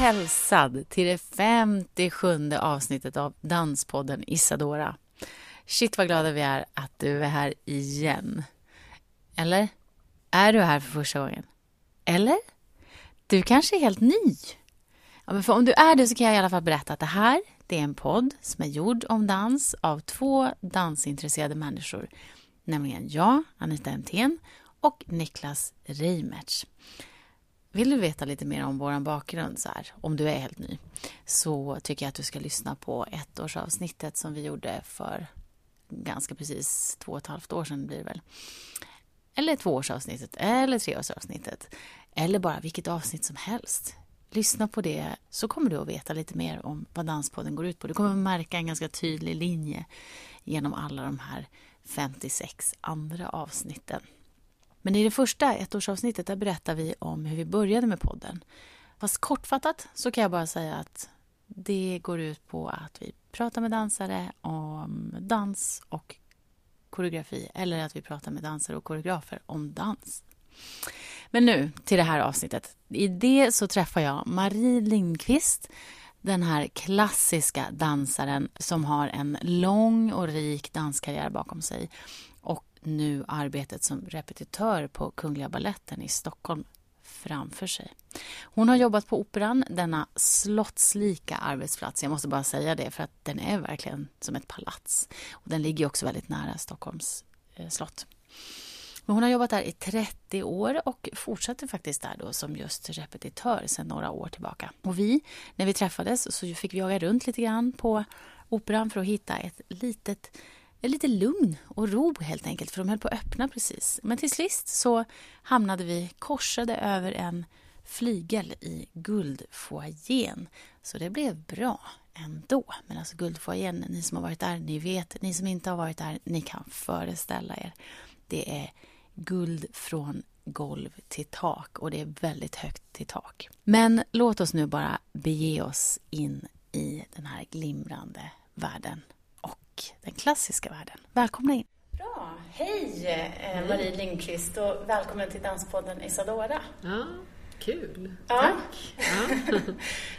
hälsad till det 57 avsnittet av Danspodden Isadora. Shit vad glada vi är att du är här igen. Eller? Är du här för första gången? Eller? Du kanske är helt ny? Ja, men för om du är det så kan jag i alla fall berätta att det här det är en podd som är gjord om dans av två dansintresserade människor. Nämligen jag, Anita Emthén och Niklas Reimertz. Vill du veta lite mer om vår bakgrund, så här, om du är helt ny, så tycker jag att du ska lyssna på ettårsavsnittet som vi gjorde för ganska precis två och ett halvt år sedan blir det väl. Eller tvåårsavsnittet, eller treårsavsnittet. Eller bara vilket avsnitt som helst. Lyssna på det så kommer du att veta lite mer om vad Danspodden går ut på. Du kommer att märka en ganska tydlig linje genom alla de här 56 andra avsnitten. Men i det första ettårsavsnittet där berättar vi om hur vi började med podden. Fast kortfattat så kan jag bara säga att det går ut på att vi pratar med dansare om dans och koreografi eller att vi pratar med dansare och koreografer om dans. Men nu till det här avsnittet. I det så träffar jag Marie Lindqvist den här klassiska dansaren som har en lång och rik danskarriär bakom sig nu arbetet som repetitör på Kungliga Balletten i Stockholm framför sig. Hon har jobbat på Operan, denna slottslika arbetsplats. Jag måste bara säga det, för att den är verkligen som ett palats. Och Den ligger också väldigt nära Stockholms eh, slott. Men hon har jobbat där i 30 år och fortsätter faktiskt där då som just repetitör sedan några år tillbaka. Och vi, när vi träffades så fick vi jaga runt lite grann på Operan för att hitta ett litet lite lugn och ro helt enkelt, för de höll på att öppna precis. Men till sist så hamnade vi korsade över en flygel i guldfoajén. Så det blev bra ändå. Men alltså guldfoajén, ni som har varit där, ni vet. Ni som inte har varit där, ni kan föreställa er. Det är guld från golv till tak och det är väldigt högt till tak. Men låt oss nu bara bege oss in i den här glimrande världen och den klassiska världen. Välkomna in! Bra! Hej eh, Marie Lindqvist och välkommen till Danspodden Isadora. Ja, kul! Ja. Tack! Ja.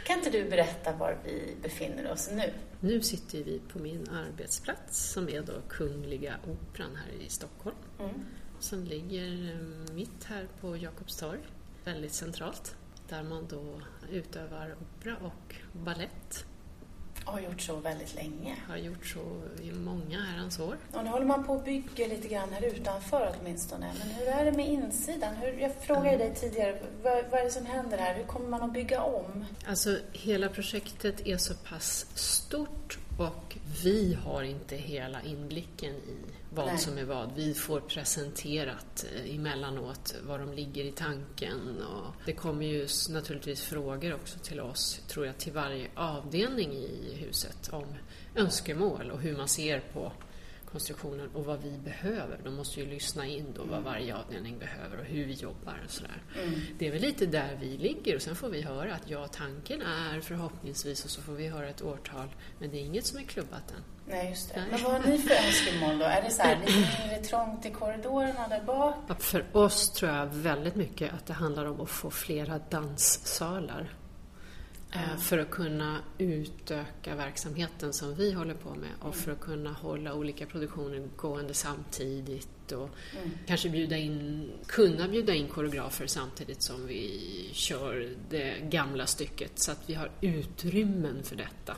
kan inte du berätta var vi befinner oss nu? Nu sitter vi på min arbetsplats som är då Kungliga Operan här i Stockholm. Mm. Som ligger eh, mitt här på Jakobstorg, väldigt centralt. Där man då utövar opera och ballett. Har gjort så väldigt länge. Har gjort så i många herrans år. Och nu håller man på att bygga lite grann här utanför åtminstone. Men hur är det med insidan? Hur, jag frågade dig tidigare, vad, vad är det som händer här? Hur kommer man att bygga om? Alltså, hela projektet är så pass stort och vi har inte hela inblicken i vad Nej. som är vad. Vi får presenterat eh, emellanåt vad de ligger i tanken och det kommer ju naturligtvis frågor också till oss, tror jag, till varje avdelning i huset om önskemål och hur man ser på konstruktionen och vad vi behöver. De måste ju lyssna in då vad varje avdelning behöver och hur vi jobbar och sådär. Det är väl lite där vi ligger och sen får vi höra att ja, tanken är förhoppningsvis och så får vi höra ett årtal men det är inget som är klubbat än. Nej, just det. Nej. Men vad har ni för önskemål då? Är det så här lite mindre trångt i korridorerna där bak? För oss tror jag väldigt mycket att det handlar om att få flera danssalar. Eh, För att kunna utöka verksamheten som vi håller på med och för att kunna hålla olika produktioner gående samtidigt och kanske bjuda in, kunna bjuda in koreografer samtidigt som vi kör det gamla stycket så att vi har utrymmen för detta.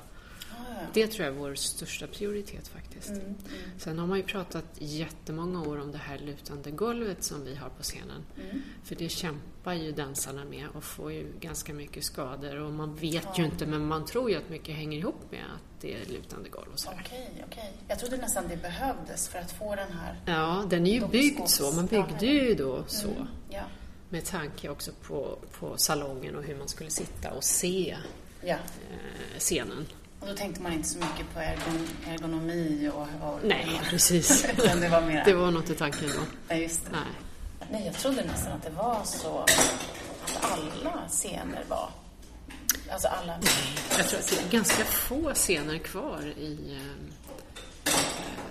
Det tror jag är vår största prioritet faktiskt. Mm, mm, Sen har man ju pratat jättemånga år om det här lutande golvet som vi har på scenen. mm. För det kämpar ju dansarna med och får ju ganska mycket skador och man vet Ja. ju inte men man tror ju att mycket hänger ihop med att det är lutande golv och sådär. Okej, okej. Jag trodde nästan det behövdes för att få den här... Ja, den är ju byggd så. Man byggde ju då så. Mm, ja. Med tanke också på, på salongen och hur man skulle sitta och se Ja. eh, scenen. Och då tänkte man inte så mycket på ergon ergonomi och... och Nej, precis. Det var mer... Det var något i tanken då. Nej, just det. Nej. Nej, jag trodde nästan att det var så att alla scener var... Alltså alla... Jag tror att det är ganska få scener kvar i eh,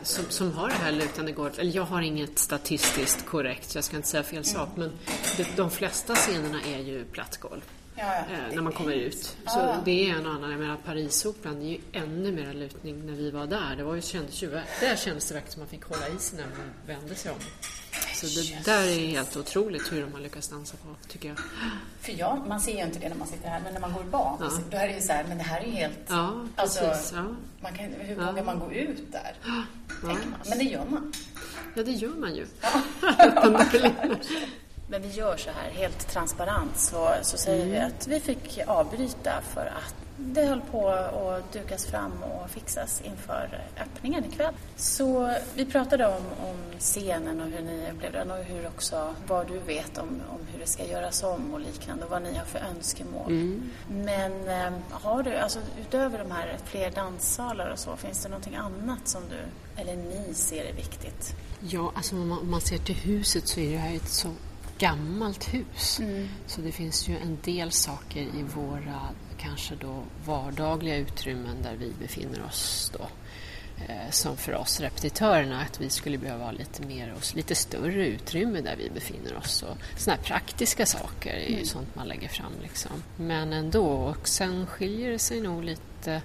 som, som har det här lutande golvet. Eller jag har inget statistiskt korrekt, så jag ska inte säga fel sak, men det, de flesta scenerna är ju platt Ja, ja. eh, när man kommer ut. Så det är en annan. Jag menar Parisoperan, det är ju ännu mer lutning när vi var där. Det var ju, kändes ju, där kändes det verkligen som man fick hålla i sig när man vände sig om. Så det där är helt otroligt hur de har lyckats dansa på, tycker jag. För jag, man ser ju inte det när man sitter här, men när man går bak, Ja. då är det ju så här, men det här är ju helt... Ja, Alltså, precis. Ja. Man kan, hur Ja. vågar man gå ut där? Ja. Man. Men det gör man. ja, det gör man ju. Men vi gör så här, helt transparent, så, så säger vi att vi fick avbryta för att det höll på att dukas fram och fixas inför öppningen ikväll. Så vi pratade om, om scenen och hur ni upplevde den och hur också, vad du vet om, om hur det ska göras om och liknande och vad ni har för önskemål. Men eh, har du, alltså utöver de här fler danssalar och så, finns det någonting annat som du, eller ni ser är viktigt? Ja, alltså om man, om man ser till huset så är det här ett så gammalt hus. Så det finns ju en del saker i våra kanske då vardagliga utrymmen där vi befinner oss då. Eh, som för oss repetitörerna att vi skulle behöva ha lite mer och lite större utrymme där vi befinner oss. Såna här praktiska saker är ju sånt man lägger fram liksom. Men ändå, och sen skiljer det sig nog lite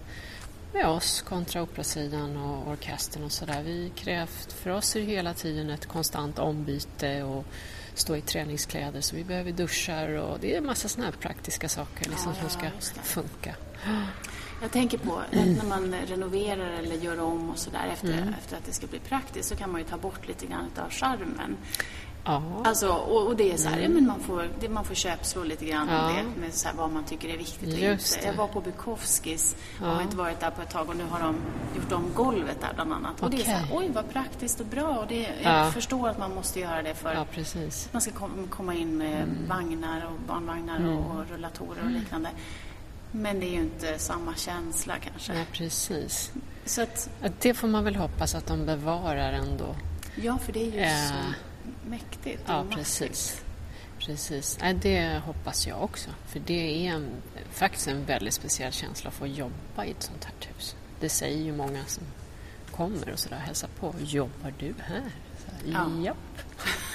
med oss kontra operasidan och orkestern och sådär. För oss är det hela tiden ett konstant ombyte och stå i träningskläder så vi behöver duschar och det är en massa sådana här praktiska saker liksom, Ja, som ska funka. Jag tänker på när man renoverar eller gör om och sådär efter, efter att det ska bli praktiskt så kan man ju ta bort lite grann av charmen. Ja, Alltså, och, och det är så här, ja, men man får, det, man får köpslå lite grann Ja. om det med så här, vad man tycker är viktigt och Just inte. det. Jag var på Bukowskis och Ja. har inte varit där på ett tag och nu har de gjort om golvet där bland annat. Och det är så här, oj vad praktiskt och bra och det, Ja. jag förstår att man måste göra det för precis. man ska kom, komma in med Mm. vagnar och barnvagnar och, och rullatorer och liknande. Men det är ju inte samma känsla kanske. Ja, precis. Så att, Det får man väl hoppas att de bevarar ändå. ja, för det är ju Eh, så mäktigt Ja, precis. Precis. Det hoppas jag också. För det är en, faktiskt en väldigt speciell känsla att få jobba i ett sånt här hus. Det säger ju många som kommer och sådär hälsar på. Jobbar du här? Så här, Ja. Japp.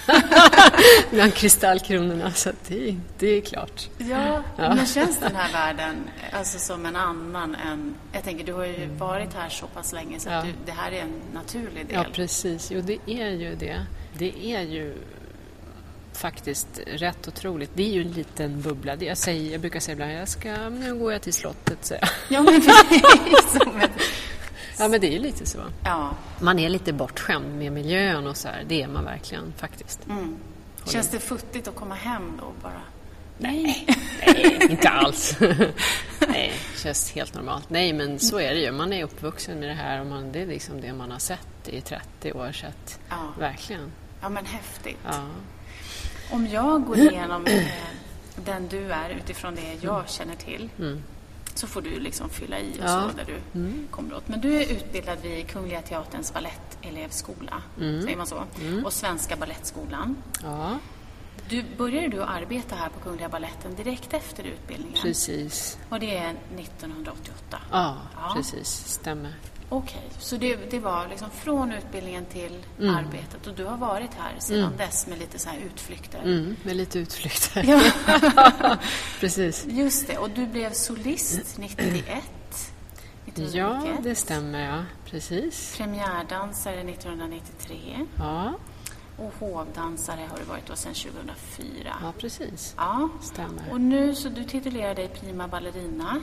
Bland kristallkronorna, så det, det är klart. Ja, Ja. men känns den här världen alltså som en annan än... Jag tänker, du har ju varit här så pass länge så Mm. Ja. du, det här är en naturlig del. Ja, precis. Jo, det är ju det. Det är ju faktiskt rätt otroligt. Det är ju en liten bubbla. Det Jag, säger, jag brukar säga ibland, jag ska, nu går jag till slottet, jag. Ja, men precis. Ja, men det är ju lite så. ja. Man är lite bortskämd med miljön och så här. Det är man verkligen faktiskt. Mm. Känns det futtigt att komma hem då bara? Nej, nej inte alls. nej, det känns helt normalt. Nej, men så är det ju. Man är uppvuxen med det här och man, det är liksom det man har sett i 30 år. Så att, Ja. verkligen. Ja, men häftigt. Ja. Om jag går igenom eh, den du är utifrån det jag känner till Mm. så får du liksom fylla i och Ja. så där du kommer åt. Men du är utbildad vid Kungliga Teaterns balettelevskola, säger man så? Och Svenska Balettskolan. ja, Du började du arbeta här på Kungliga Baletten direkt efter utbildningen? precis. Och det är 1988? Ja, Ja. precis. Stämmer. Okej, så det, det var liksom från utbildningen till Mm. arbetet och du har varit här sedan dess med lite så här utflykter? Mm, med lite utflykter. Ja. precis. Just det, och du blev solist 91. Ja, 1991. det stämmer. Ja. Precis. Premiärdansare 1993 Ja, och hovdansare har du varit då sedan 2004. ja precis. Ja. Stämmer. Och nu så du titulerar dig prima ballerina,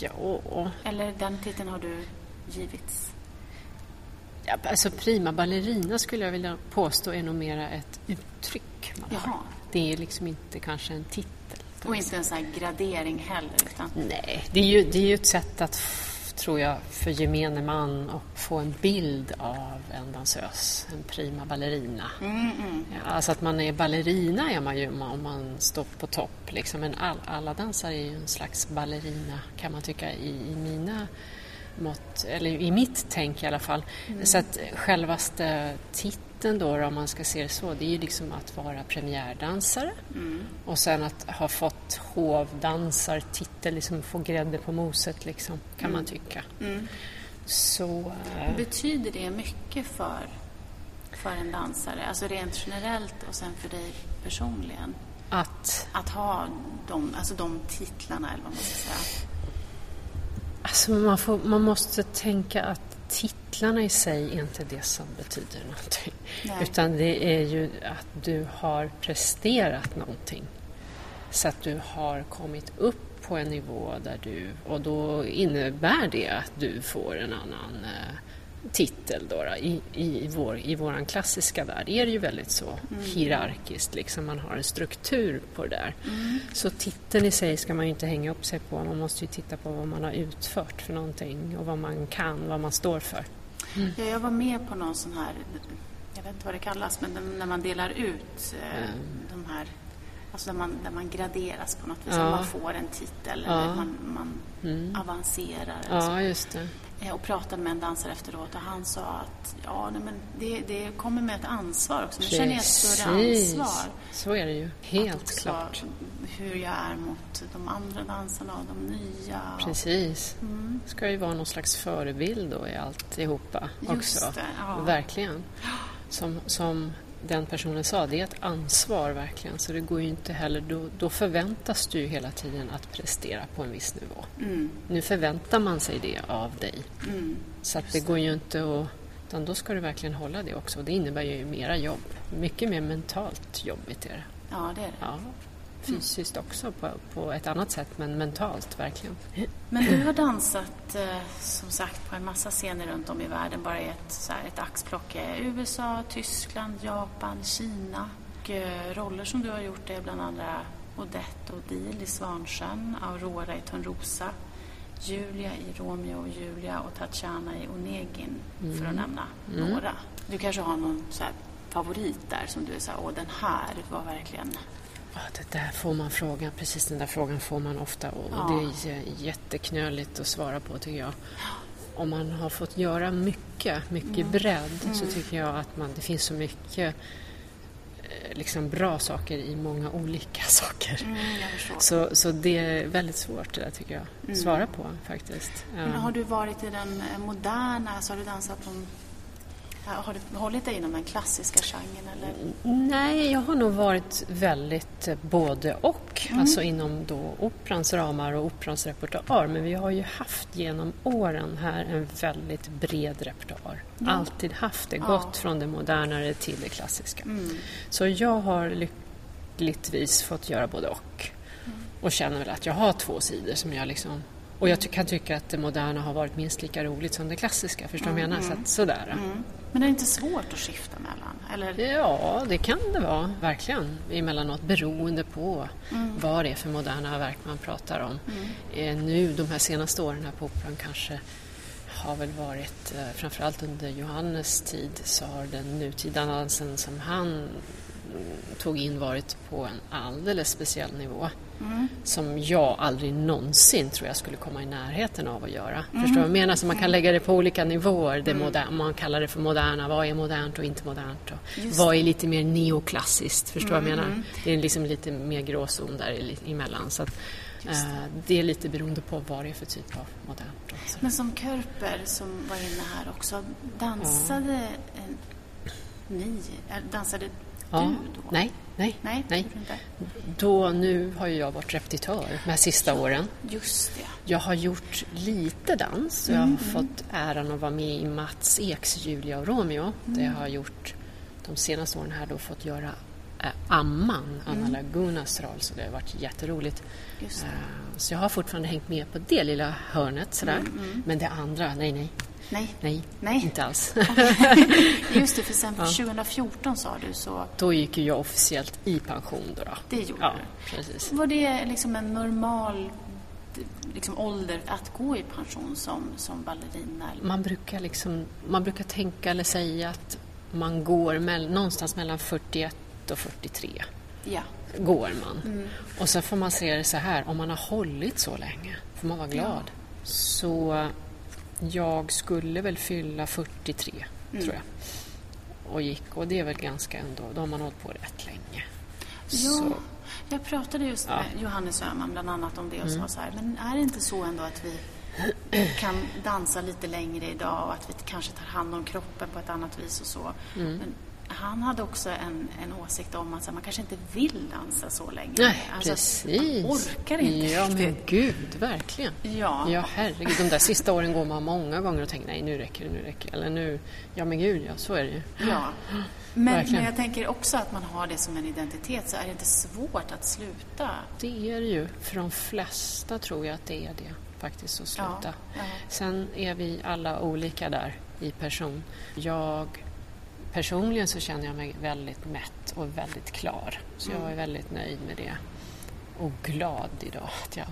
Ja, eller den titeln har du givits? ja, alltså prima ballerina skulle jag vilja påstå är nog mera ett uttryck man har. Det är liksom inte kanske en titel. Och inte en sån här gradering heller, utan Nej, det är ju, det är ju ett sätt att tror jag, för gemene man att få en bild av en dansös, en prima ballerina. Mm, mm. Alltså att man är ballerina är man ju om man står på topp. Liksom. Men all, alla dansare är ju en slags ballerina kan man tycka i, i mina mått, eller i mitt tänk i alla fall. Mm. Så att självaste titeln då, om man ska se det så, det är ju liksom att vara premiärdansare Mm. och sen att ha fått hovdansartitel, liksom få grädde på moset liksom, kan man tycka. Mm. Så... eh, Betyder det mycket för, för en dansare, alltså rent generellt och sen för dig personligen? Att, Att ha de, alltså de titlarna, eller vad man ska säga. alltså man, får, man måste tänka att titlarna i sig är inte det som betyder någonting. Nej. Utan det är ju att du har presterat någonting. Så att du har kommit upp på en nivå där du, och då innebär det att du får en annan eh, titel då, då i, i, vår, i våran klassiska värld är det ju väldigt så hierarkiskt, liksom man har en struktur på det där. Så titeln i sig ska man ju inte hänga upp sig på, man måste ju titta på vad man har utfört för någonting och vad man kan, vad man står för. Ja, jag var med på någon sån här, jag vet inte vad det kallas, men när man delar ut eh, de här, alltså där man, där man graderas på något vis, Ja. man får en titel Ja. eller man, man avancerar. eller så. Ja, just det. Eh, Och pratade med en dansare efteråt och han sa att ja, nej, men det, det kommer med ett ansvar också. Nu känner jag ett större ansvar. Så är det ju, helt klart. Hur jag är mot de andra dansarna och de nya. Precis. Mm. ska ju vara någon slags förebild då i alltihopa Just också. det, ja. Verkligen. Som, som den personen sa, det är ett ansvar verkligen. Så det går ju inte heller, då, då förväntas du hela tiden att prestera på en viss nivå. Mm, Nu förväntar man sig det av dig. mm. Så att det går ju inte att... Utan då ska du verkligen hålla det också. Och det innebär ju mera jobb. Mycket mer mentalt jobbigt är det. Ja, det är det. Ja. Fysiskt också på, på ett annat sätt, men mentalt verkligen. Men du har dansat eh, som sagt på en massa scener runt om i världen, bara i ett, så här, ett axplock. är USA, Tyskland, Japan, Kina. Och, eh, roller som du har gjort är bland andra Odette Odile i Svansjön, Aurora i Törnrosa, Julia i Romeo och Julia och Tatjana i Onegin, för att nämna några. Du kanske har någon så här, favorit där som du är så här, åh den här var verkligen... Ja, det där får man frågan, precis den där frågan får man ofta och Ja. det är jätteknöligt att svara på tycker jag. Om man har fått göra mycket, mycket bredd så tycker jag att man, det finns så mycket eh, liksom bra saker i många olika saker. Mm. Så, så det är väldigt svårt det där tycker jag, att svara på faktiskt. Men har du varit i den eh, moderna, alltså har du dansat på en, har du hållit dig inom den klassiska genren eller? Nej, jag har nog varit väldigt eh, både och, Mm. alltså inom då operans ramar och operans repertoar. Men vi har ju haft genom åren här en väldigt bred repertoar. Alltid haft det, Ja. gått från det modernare till det klassiska. Mm. Så jag har lyckligtvis fått göra både och. Och känner väl att jag har två sidor som jag liksom... Och jag kan tycka att det moderna har varit minst lika roligt som det klassiska. Förstår du vad jag menar? Så att, sådär. Mm. Men är det inte svårt att skifta mellan? Eller? Ja, det kan det vara, verkligen. Emellanåt beroende på vad det är för moderna verk man pratar om. Eh, nu, de här senaste åren här på Operan kanske har väl varit, eh, framförallt under Johannes tid, så har den nutida dansen som han mm, tog in varit på en alldeles speciell nivå. Som jag aldrig någonsin tror jag skulle komma i närheten av att göra. Förstår du vad jag menar? Så man kan lägga det på olika nivåer. Det moder- man kallar det för moderna. Vad är modernt och inte modernt? Och Just vad är lite mer neoklassiskt? Förstår du vad jag menar? Det är liksom lite mer gråzon där emellan. Så att, eh, det är lite beroende på vad det är för typ av modernt. Men som Körper som var inne här också, dansade eh, ni, eller dansade Ja. du då? Nej, nej, Nej, nej. Då, nu har ju jag varit repetitör de här sista åren. Just det. Jag har gjort lite dans. Jag har fått äran att vara med i Mats Eks Julia och Romeo. Där jag har gjort de senaste åren här då fått göra Amman, Anna Lagunas roll. Så det har varit jätteroligt. Just. Eh, så jag har fortfarande hängt med på det lilla hörnet sådär. Men det andra, nej, nej, Nej, nej, Nej. inte alls. just det, för sen 2014 sa du så. då gick ju jag officiellt i pension då. då. Det gjorde Ja, du. precis. Var det liksom en normal liksom, ålder att gå i pension som, som ballerina? Man brukar, liksom, man brukar tänka eller säga att man går mell, någonstans mellan 41 och 43. Ja. Går man. Mm. Och så får man se det så här, om man har hållit så länge får man vara glad. Ja. Så jag skulle väl fylla 43, mm. tror jag. Och gick, och det är väl ganska ändå, då har man hållit på rätt länge. Ja, så. jag pratade just med Johannes Öhman bland annat om det och mm. sa så här, men är det inte så ändå att vi kan dansa lite längre idag och att vi kanske tar hand om kroppen på ett annat vis och så. Mm. Men han hade också en, en åsikt om att man kanske inte vill dansa så länge. Nej, alltså, precis. Man orkar inte Ja, men gud, verkligen. Ja. ja, herregud. De där sista åren går man många gånger och tänker nej, nu räcker det, nu räcker det. Eller nu, ja men gud, ja, så är det ju. Ja. Men, men, jag tänker också att man har det som en identitet, så är det inte svårt att sluta? Det är det ju. För de flesta tror jag att det är det, faktiskt, att sluta. Ja, ja. Sen är vi alla olika där i person. Jag Personligen så känner jag mig väldigt mätt och väldigt klar. Så mm. jag är väldigt nöjd med det. Och glad idag att jag,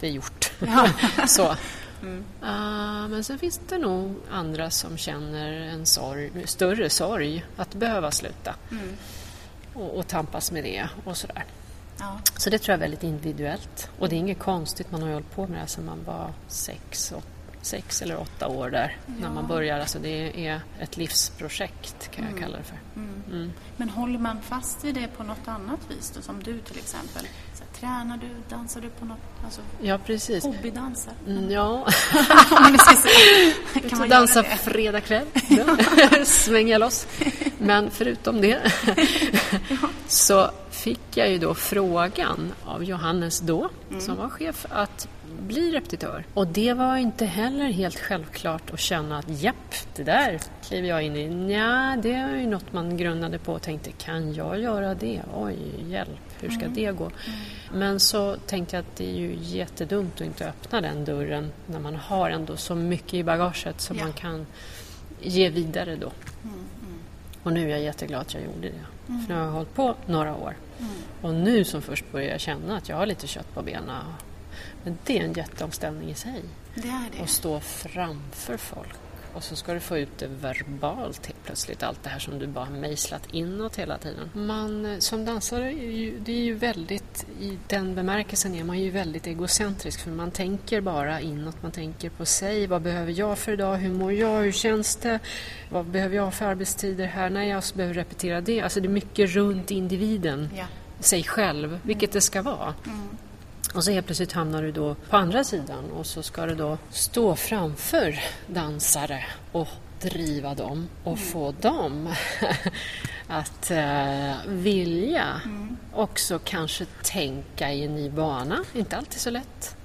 det är gjort. Ja. så. Mm. Uh, men sen finns det nog andra som känner en sorg, större sorg att behöva sluta. Mm. Och, och tampas med det och sådär. Ja. Så det tror jag är väldigt individuellt. Och det är inget konstigt, man har ju hållit på med det sedan man var sex, åtta sex eller åtta år där ja. när man börjar. Alltså det är ett livsprojekt kan jag mm. kalla det för. Mm. Mm. Men håller man fast vid det på något annat vis då, som du till exempel? Så här, tränar du, dansar du på något, alltså ja, precis. hobbydansa? Mm, ja. kan man dansa fredag kväll, svänger jag loss. Men förutom det så fick jag ju då frågan av Johannes då, mm. som var chef, att bli repetitör. Och det var inte heller helt självklart att känna att japp, det där kliver jag in i. Ja, det är ju något man grundade på och tänkte, kan jag göra det? Oj, hjälp, hur ska mm. det gå? Mm. Men så tänkte jag att det är ju jättedumt att inte öppna den dörren när man har ändå så mycket i bagaget som ja. man kan ge vidare då. Mm, mm. Och nu är jag jätteglad att jag gjorde det. Mm. För nu har jag hållit på några år. Mm. Och nu som först börjar jag känna att jag har lite kött på benen men det är en jätteomställning i sig. Det är det. Att stå framför folk och så ska du få ut det verbalt helt plötsligt, allt det här som du bara har mejslat inåt hela tiden. Man, eh, som dansare, är ju, det är ju väldigt, i den bemärkelsen är man ju väldigt egocentrisk för man tänker bara inåt, man tänker på sig. Vad behöver jag för idag? Hur mår jag? Hur känns det? Vad behöver jag för arbetstider här? När jag behöver repetera det. Alltså det är mycket runt individen, ja. sig själv, vilket det ska vara. Mm. Och så helt plötsligt hamnar du då på andra sidan och så ska du då stå framför dansare och driva dem och mm. få dem att uh, vilja mm. också kanske tänka i en ny bana. Inte alltid så lätt.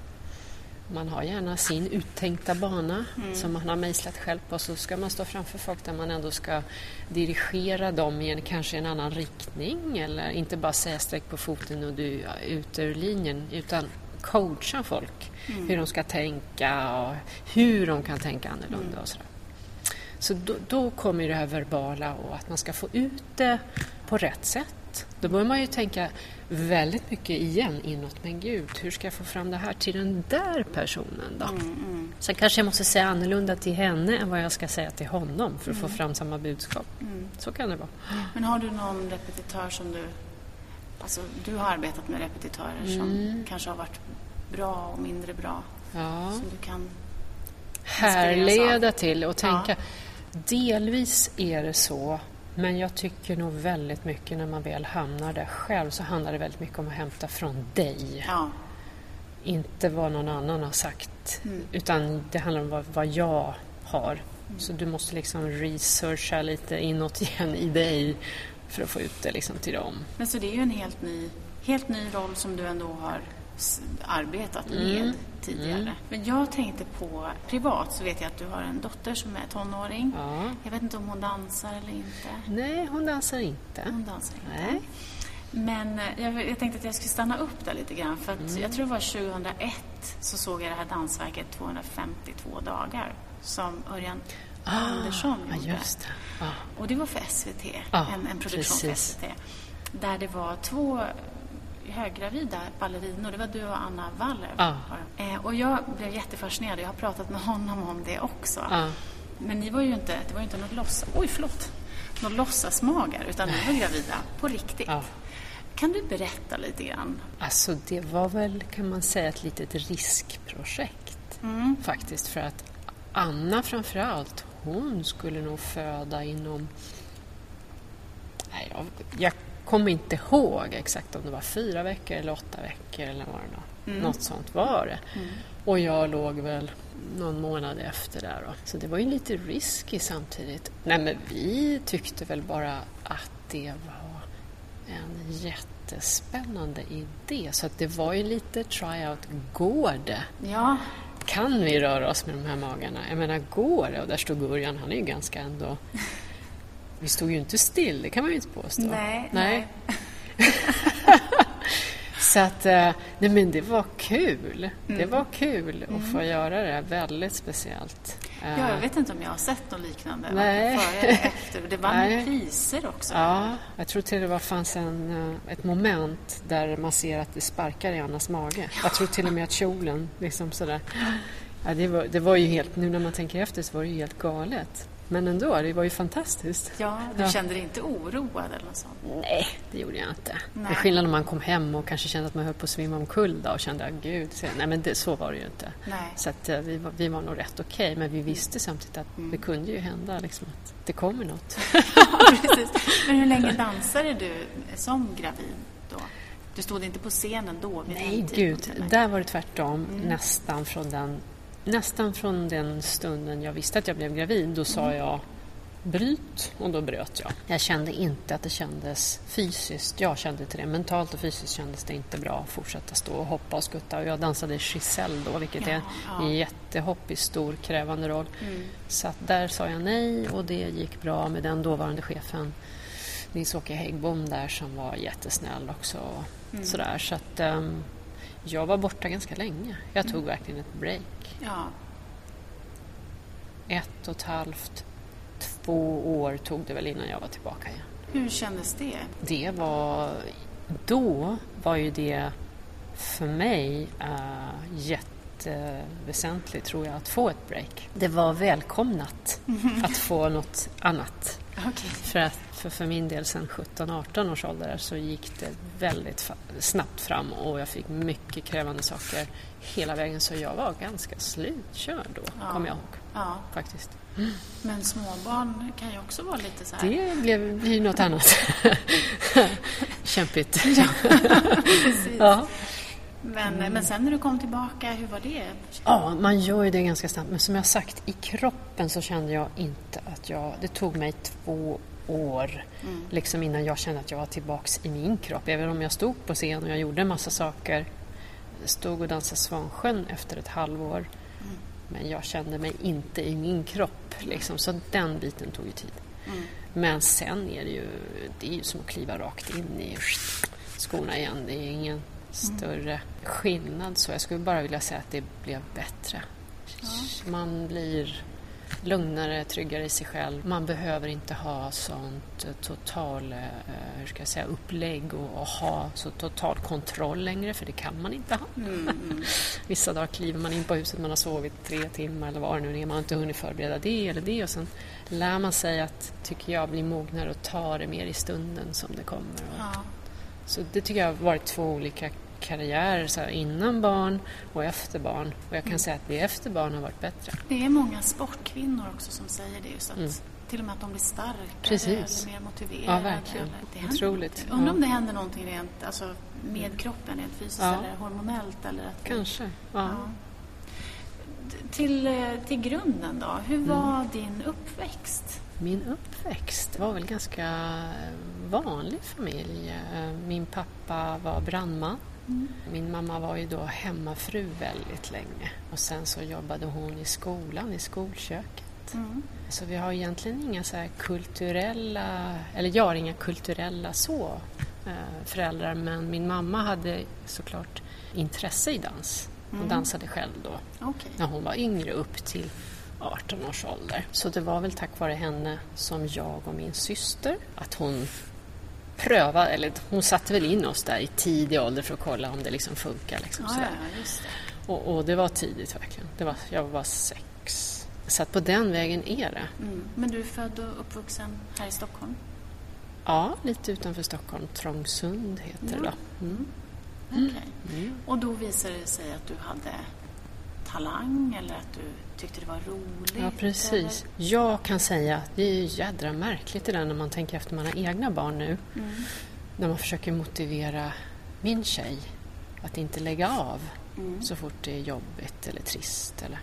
Man har gärna sin uttänkta bana mm. som man har mejslat själv på så ska man stå framför folk där man ändå ska dirigera dem i en, kanske en annan riktning eller inte bara säga sträck på foten och du är ute ur linjen utan coacha folk mm. hur de ska tänka och hur de kan tänka annorlunda mm. och sådär. Så då, då kommer det här verbala och att man ska få ut det på rätt sätt. Då bör man ju tänka väldigt mycket igen inåt. Men gud, hur ska jag få fram det här till den där personen då? Mm, mm. Sen kanske jag måste säga annorlunda till henne än vad jag ska säga till honom för att mm. få fram samma budskap. Mm. Så kan det vara. Men har du någon repetitör som du... Alltså, du har arbetat med repetitörer som mm. kanske har varit bra och mindre bra. Ja. Som du kan härleda till och tänka. Ja. Delvis är det så men jag tycker nog väldigt mycket när man väl hamnar där själv så handlar det väldigt mycket om att hämta från dig. Ja. Inte vad någon annan har sagt mm. utan det handlar om vad, vad jag har. Mm. Så du måste liksom researcha lite inåt igen i dig för att få ut det liksom till dem. Men så det är ju en helt ny, helt ny roll som du ändå har arbetat med mm. tidigare. Mm. Men jag tänkte på, privat så vet jag att du har en dotter som är tonåring. Ja. Jag vet inte om hon dansar eller inte. Nej, hon dansar inte. Hon dansar inte. Nej. Men eh, jag, jag, tänkte att jag skulle stanna upp där lite grann för att mm. jag tror det var 2001 så såg jag det här dansverket 252 dagar som Örjan ah, Andersson gjorde. Ah. Och det var för SVT, ah, en, en produktion precis. för SVT. Där det var två höggravida ballerinor. Det var du och Anna Waller. Ja. Eh, och jag blev jättefascinerad. Jag har pratat med honom om det också. Ja. Men ni var ju inte, det var ju inte något låtsas... Oj, förlåt! Något låtsasmagar, utan ni var gravida på riktigt. Ja. Kan du berätta lite grann? Alltså det var väl, kan man säga, ett litet riskprojekt Mm. faktiskt. För att Anna framför allt, hon skulle nog föda inom... Jag kommer inte ihåg exakt om det var fyra veckor eller åtta veckor eller vad det var. Mm. Något sånt var det. Och jag låg väl någon månad efter där då. Så det var ju lite risky samtidigt. Nej men vi tyckte väl bara att det var en jättespännande idé. Så att det var ju lite tryout. Går det? Ja, Kan vi röra oss med de här magarna? Jag menar, går det? Och där stod Gurjan, han är ju ganska ändå... Vi stod ju inte still, det kan man ju inte påstå. nej, nej. Så att, eh, nej men det var kul. Mm. Det var kul att få göra det, väldigt speciellt. Eh, Ja, jag vet inte om jag har sett något liknande. Nej. varken Före eller efter. Det vann Nej. priser också. Ja, jag tror till och med det fanns en, eh, ett moment där man ser att det sparkar i Annas mage. Jag tror till och med att kjolen, liksom sådär. Ja, det, var, det var ju helt, nu när man tänker efter så var det ju helt galet. Men ändå, det var ju fantastiskt. Ja, du Ja. kände dig inte oroad eller något sånt? Nej, det gjorde jag inte. Nej. Det är skillnad om man kom hem och kanske kände att man höll på att svimma omkull och kände att gud, så- nej men det, så var det ju inte. Nej. Så att, eh, vi, var, vi var nog rätt okej, men vi visste samtidigt att Mm. det kunde ju hända liksom, att det kommer något. Precis. Men hur länge dansade du som gravid då? Du stod inte på scenen då? Nej, gud. Där var det tvärtom. Mm. Nästan, från den, nästan från den stunden jag visste att jag blev gravid. Då sa Mm. jag bryt och då bröt jag. Jag kände inte att det kändes fysiskt. Jag kände inte det. Mentalt och fysiskt kändes det inte bra att fortsätta stå och hoppa och skutta. Och jag dansade Giselle då, vilket Ja, är ja. en jättehoppig, stor, krävande roll. Mm. Så att där sa jag nej och det gick bra med den dåvarande chefen Nils-Åke Häggbom där som var jättesnäll också. Mm. Sådär, så att ehm, jag var borta ganska länge. Jag tog verkligen ett break. Ja. Ett och ett halvt, två år tog det väl innan jag var tillbaka igen. Hur kändes det? Det var... Då var ju det för mig uh, jätteväsentligt, tror jag, att få ett break. Det var välkomnat att få något annat. Okej. För, att, för, för min del, sen 17-18 års ålder, så gick det väldigt snabbt fram och jag fick mycket krävande saker hela vägen. Så jag var ganska slutkörd då, Ja. kommer jag ihåg. Ja, Faktiskt. men småbarn kan ju också vara lite så här... Det blev blir något annat. Kämpigt. Ja. Men, men sen när du kom tillbaka, hur var det? ja, man gör ju det ganska snabbt. Men som jag sagt, i kroppen så kände jag inte att jag... Det tog mig två år Mm. liksom innan jag kände att jag var tillbaks i min kropp. Även om jag stod på scen och jag gjorde en massa saker. Stod och dansade Svansjön efter ett halvår. Mm. Men jag kände mig inte i min kropp. Liksom. Så den biten tog ju tid. Mm. Men sen är det ju, det är ju som att kliva rakt in i skorna igen. Det är ingen större skillnad. Så jag skulle bara vilja säga att det blev bättre. Man blir lugnare, tryggare i sig själv. Man behöver inte ha sånt eh, total, eh, hur ska jag säga, upplägg och, och ha så total kontroll längre, för det kan man inte ha. Mm, mm. Vissa dagar kliver man in på huset, man har sovit tre timmar eller vad det nu är, man har inte hunnit förbereda det eller det och sen lär man sig att, tycker jag, bli mognare och ta det mer i stunden som det kommer. Ja. Så det tycker jag har varit två olika karriärer, så här, innan barn och efter barn. Och jag kan säga att det efter barn har varit bättre. Det är många sportkvinnor också som säger det. Just att Mm. Till och med att de blir starkare Precis. eller mer motiverade. Ja, verkligen. Det Otroligt. Undrar om det händer någonting rent alltså, med kroppen, rent fysiskt Ja. eller hormonellt. Eller att vi- Kanske. Ja. Till, eh, till grunden då. Hur Mm. var din uppväxt? Min uppväxt var väl ganska vanlig familj. Eh, Min pappa var brandman. Min mamma var ju då hemmafru väldigt länge. Och sen så jobbade hon i skolan, i skolköket. Mm. Så vi har egentligen inga så kulturella, eller jag har inga kulturella så eh, föräldrar men min mamma hade såklart intresse i dans. Hon Mm. dansade själv då Okej. när hon var yngre upp till 18 års ålder. Så det var väl tack vare henne som jag och min syster, att hon pröva, eller hon satte väl in oss där i tidig ålder för att kolla om det liksom funkar. Liksom, Ja, ja, just det. Och, och det var tidigt verkligen. Det var, jag var sex. Så att på den vägen är det. Mm. Men du är född och uppvuxen här i Stockholm? Ja, lite utanför Stockholm. Trångsund heter det Ja. då. Mm. Okej. Mm. Och då visade det sig att du hade talang eller att du tyckte det var roligt? Ja, precis. Jag kan säga att det är jädra märkligt det där när man tänker efter man har egna barn nu. Eller? Mm. När man försöker motivera min tjej att inte lägga av Mm. så fort det är jobbigt eller trist. Eller...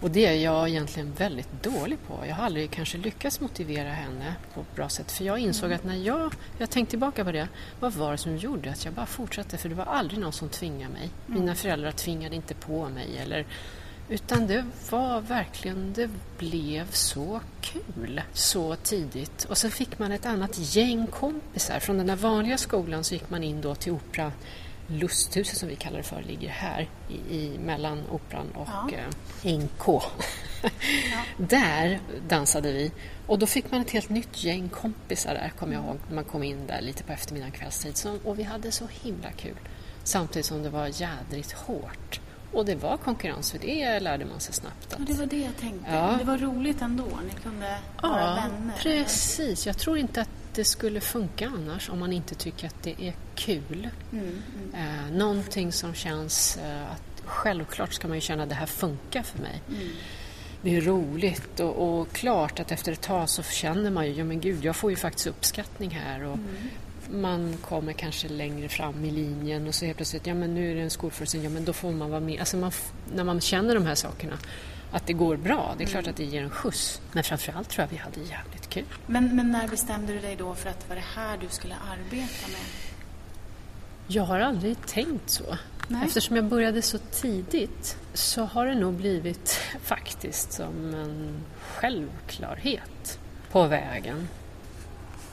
Och det är jag egentligen väldigt dålig på. Jag har aldrig kanske lyckats motivera henne på ett bra sätt. För jag insåg att när jag, jag tänkte tillbaka på det, vad var det som gjorde att jag bara fortsatte? För det var aldrig någon som tvingade mig. Mina föräldrar tvingade inte på mig. Eller, utan det var verkligen, det blev så kul så tidigt. Och så fick man ett annat gäng kompisar. Från den där vanliga skolan så gick man in då till opera Lusthuset som vi kallar det för, ligger här i, i mellan Operan och Ja. eh, NK. Där dansade vi och då fick man ett helt nytt gäng kompisar där, kommer jag ihåg, man kom in där lite på eftermiddagen kvällstid. Så, och vi hade så himla kul. Samtidigt som det var jädrigt hårt. Och det var konkurrens, för det lärde man sig snabbt. Ja, Att, det var det jag tänkte. Ja. Det var roligt ändå. Ni kunde vara ja, vänner. precis. Jag tror inte att det skulle funka annars om man inte tycker att det är kul. Mm, mm, Eh, någonting som känns eh, att självklart ska man ju känna att det här funkar för mig. mm. Det är roligt och, och klart att efter ett tag så känner man ju, ja men gud, jag får ju faktiskt uppskattning här och Mm. Man kommer kanske längre fram i linjen och så helt plötsligt, ja men nu är det en skolföreställning, ja men då får man vara med. Alltså man, när man känner de här sakerna, att det går bra, det är klart att det ger en skjuts. Men framförallt tror jag vi hade jävligt kul. Men, men när bestämde du dig då för att det var det här du skulle arbeta med? Jag har aldrig tänkt så. Nej. Eftersom jag började så tidigt så har det nog blivit faktiskt som en självklarhet på vägen.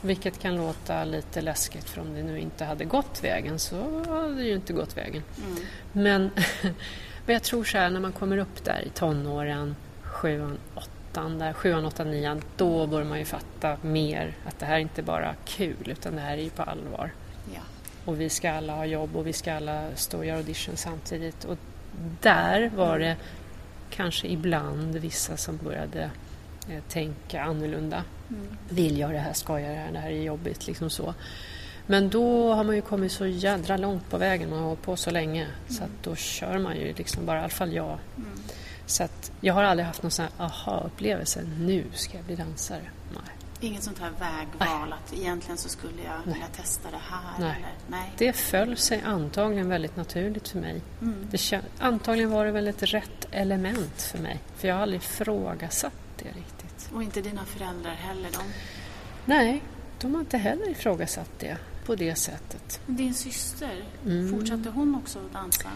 Vilket kan låta lite läskigt för om det nu inte hade gått vägen så hade det ju inte gått vägen. Mm. Men, men jag tror så här när man kommer upp där i tonåren, sjuan, åttan, där, sjuan, åttan, nian, då börjar man ju fatta mer att det här är inte bara kul utan det här är ju på allvar. Ja. Och vi ska alla ha jobb och vi ska alla stå och göra audition samtidigt. Och där var det kanske ibland vissa som började eh, tänka annorlunda. Mm. Vill jag det här, ska jag det här, det här är jobbigt, liksom så. Men då har man ju kommit så jädra långt på vägen, man har hållit på så länge. Så att då kör man ju liksom bara, i alla fall jag. Mm. Så att jag har aldrig haft någon sån här aha-upplevelse, nu ska jag bli dansare. Nej. Inget sånt här vägval att egentligen så skulle jag vilja testa det här Nej. eller nej. Det föll sig antagligen väldigt naturligt för mig. Mm. Det antagligen var det väl ett rätt element för mig. För jag har aldrig ifrågasatt det riktigt. Och inte dina föräldrar heller. De. Nej, de har inte heller ifrågasatt det på det sättet. Din syster, Mm. fortsatte hon också att dansa?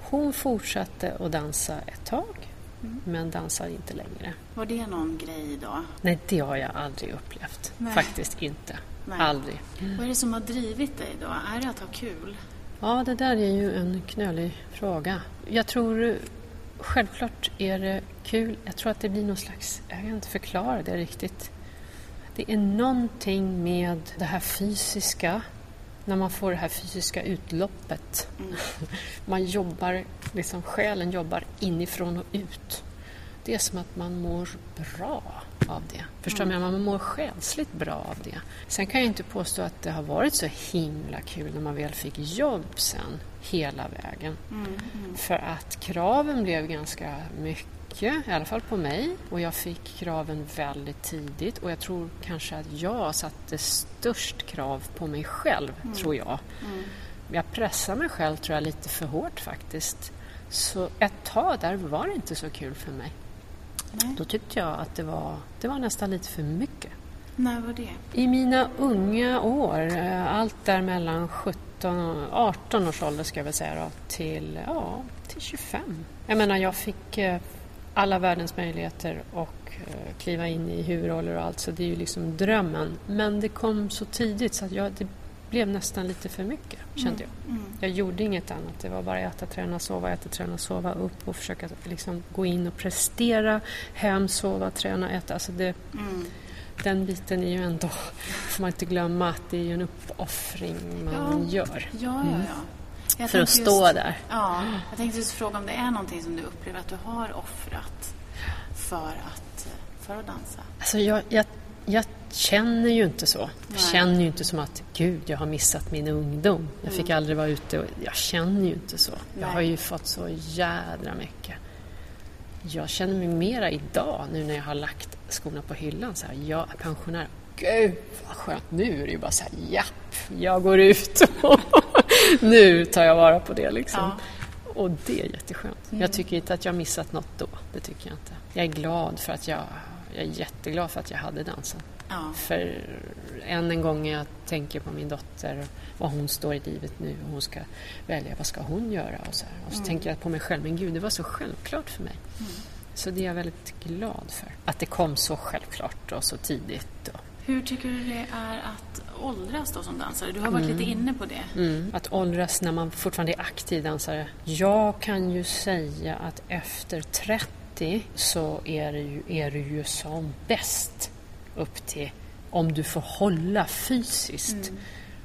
Hon fortsatte att dansa ett tag, Mm. men dansar inte längre. Var det någon grej då? Nej, det har jag aldrig upplevt. Nej. Faktiskt inte. Nej. Aldrig. Vad är det som har drivit dig då? Är det att ha kul? Ja, det där är ju en knölig fråga. Jag tror självklart är det kul. Jag tror att det blir någon slags, jag kan inte förklara det riktigt. Det är någonting med det här fysiska, när man får det här fysiska utloppet. Mm. Man jobbar, liksom själen jobbar inifrån och ut. Det är som att man mår bra av det. Förstår? Mm. Mm. Man mår själsligt bra av det. Sen kan jag inte påstå att det har varit så himla kul när man väl fick jobb sen, hela vägen. Mm, mm. För att kraven blev ganska mycket, i alla fall på mig. Och jag fick kraven väldigt tidigt. Och jag tror kanske att jag satte störst krav på mig själv, Mm. tror jag. Mm. Jag pressade mig själv, tror jag, lite för hårt faktiskt. Så ett tag där var det inte så kul för mig. Nej. Då tyckte jag att det var, det var nästan lite för mycket. När var det? I mina unga år, eh, allt där mellan 17 och 18 års ålder ska jag väl säga då, till, ja, till 25. Jag menar, jag fick eh, alla världens möjligheter och eh, kliva in i huvudroller och allt, så det är ju liksom drömmen. Men det kom så tidigt så att jag, det blev nästan lite för mycket, kände jag. Mm. Jag gjorde inget annat. Det var bara äta, träna, sova, äta, träna, sova, upp och försöka liksom gå in och prestera. Hem, sova, träna, äta. Alltså det, Mm. den biten är ju ändå, får man inte glömma, att det är ju en uppoffring man Ja. gör. Ja, ja, Mm. ja. Jag För att stå just, där. Ja, jag tänkte just fråga om det är någonting som du upplever att du har offrat för att, för att dansa. Alltså jag, jag, jag känner ju inte så. Jag känner ju inte som att gud, jag har missat min ungdom. Jag fick Mm. aldrig vara ute och... Jag känner ju inte så. Jag Nej. har ju fått så jädra mycket. Jag känner mig mera idag, nu när jag har lagt skorna på hyllan, så här, jag är pensionär. Gud vad skönt! Nu är det ju bara så här, japp, jag går ut och nu tar jag vara på det liksom. Ja. Och det är jätteskönt. Jag tycker inte att jag har missat något då. Det tycker jag inte. Jag är glad för att jag... Jag är jätteglad för att jag hade dansen. Ja. För än en gång jag tänker på min dotter, vad hon står i livet nu och hon ska välja, vad ska hon göra? Och så, här. och så tänker jag på mig själv, men gud, det var så självklart för mig. Så det är jag väldigt glad för. Att det kom så självklart och så tidigt. Och, Hur tycker du det är att åldras då som dansare? Du har varit lite inne på det. mm, att åldras när man fortfarande är aktiv dansare. Jag kan ju säga att efter 30 så är det ju, är du ju som bäst upp till om du får hålla fysiskt.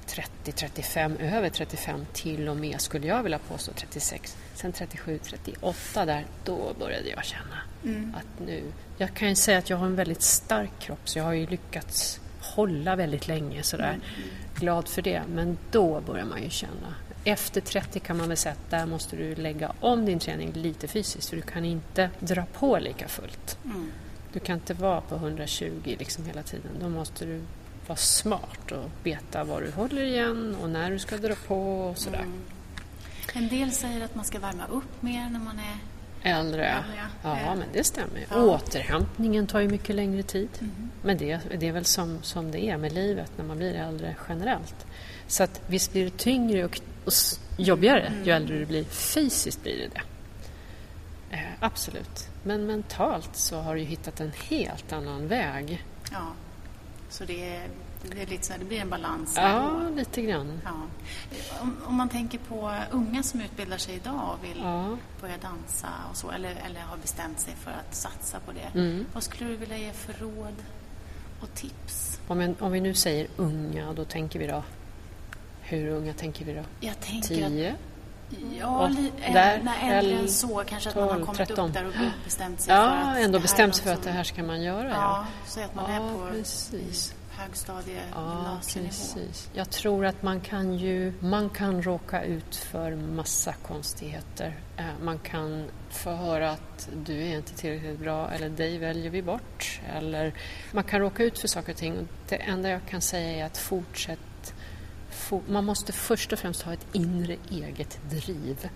30, 35, över 35 till och med skulle jag vilja påstå 36. Sen 37, 38 där, då började jag känna att nu... Jag kan ju säga att jag har en väldigt stark kropp så jag har ju lyckats hålla väldigt länge sådär. Glad för det, men då börjar man ju känna. Efter 30 kan man väl säga att där måste du lägga om din träning lite fysiskt för du kan inte dra på lika fullt. Mm. Du kan inte vara på 120 liksom hela tiden. Då måste du vara smart och veta var du håller igen och när du ska dra på och sådär. Mm. En del säger att man ska värma upp mer när man är... Äldre, ja. ja. men det stämmer. ju. Ja. Mm. Återhämtningen tar ju mycket längre tid. Men det, det är väl som, som det är med livet när man blir äldre generellt. Så att visst blir det tyngre och, och jobbigare Mm. ju äldre du blir. Fysiskt blir det det. Eh, absolut. Men mentalt så har du ju hittat en helt annan väg. Ja. Så det, är, det, är lite så här, det blir en balans. Ja, ändå. lite grann. Ja. Om, om man tänker på unga som utbildar sig idag och vill Ja. börja dansa och så, eller, eller har bestämt sig för att satsa på det. Mm. Vad skulle du vilja ge för råd och tips? Om, en, om vi nu säger unga, då tänker vi då... Hur unga tänker vi då? Jag tänker att Tio? Ja, Och li, där, nej, äldre än så. Kanske att man har 12, kommit 13. upp där och bestämt sig för Ja, att ändå det här bestämt sig för att det här ska man göra. Ja, så att man Ja, är på precis högstadie, Ja, gymnasienivå. precis. Jag tror att man kan ju man kan råka ut för massa konstigheter. Eh, man kan få höra att du är inte tillräckligt bra eller dig väljer vi bort. Eller man kan råka ut för saker och ting. Och det enda jag kan säga är att fortsätt. For, man måste först och främst ha ett inre eget driv.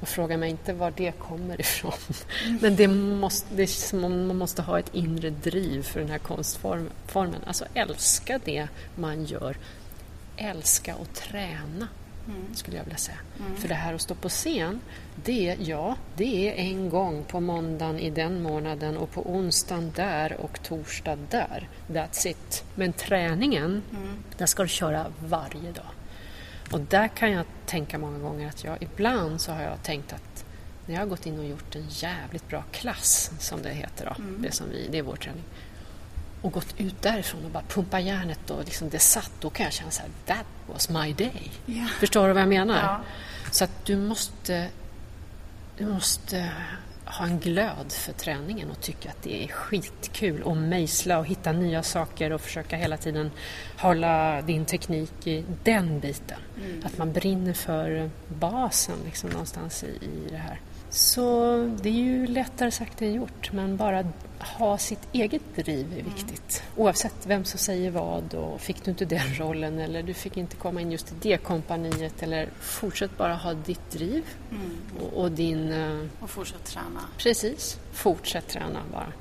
Och fråga mig inte var det kommer ifrån. Men det måste, det är som om man måste ha ett inre driv för den här konstformen. Alltså älska det man gör. Älska och träna, skulle jag vilja säga. För det här att stå på scen, det, ja, det är en gång på måndagen i den månaden och på onsdagen där och torsdag där. That's it. Men träningen, där ska du köra varje dag. Och där kan jag tänka många gånger att jag ibland så har jag tänkt att när jag har gått in och gjort en jävligt bra klass, som det heter då, det, som vi, det är vår träning, och gått ut därifrån och bara pumpa järnet och liksom det satt, då kan jag känna så här, that was my day. Ja. Förstår du vad jag menar? Ja. Så att du måste, du måste ha en glöd för träningen och tycka att det är skitkul och mejsla och hitta nya saker och försöka hela tiden hålla din teknik i den biten. Att man brinner för basen liksom någonstans i, i det här. Så det är ju lättare sagt än gjort, men bara ha sitt eget driv är viktigt. Oavsett vem som säger vad och fick du inte den rollen eller du fick inte komma in just i det kompaniet eller fortsätt bara ha ditt driv och, och din... eh, Och fortsätt träna. precis, fortsätt träna bara.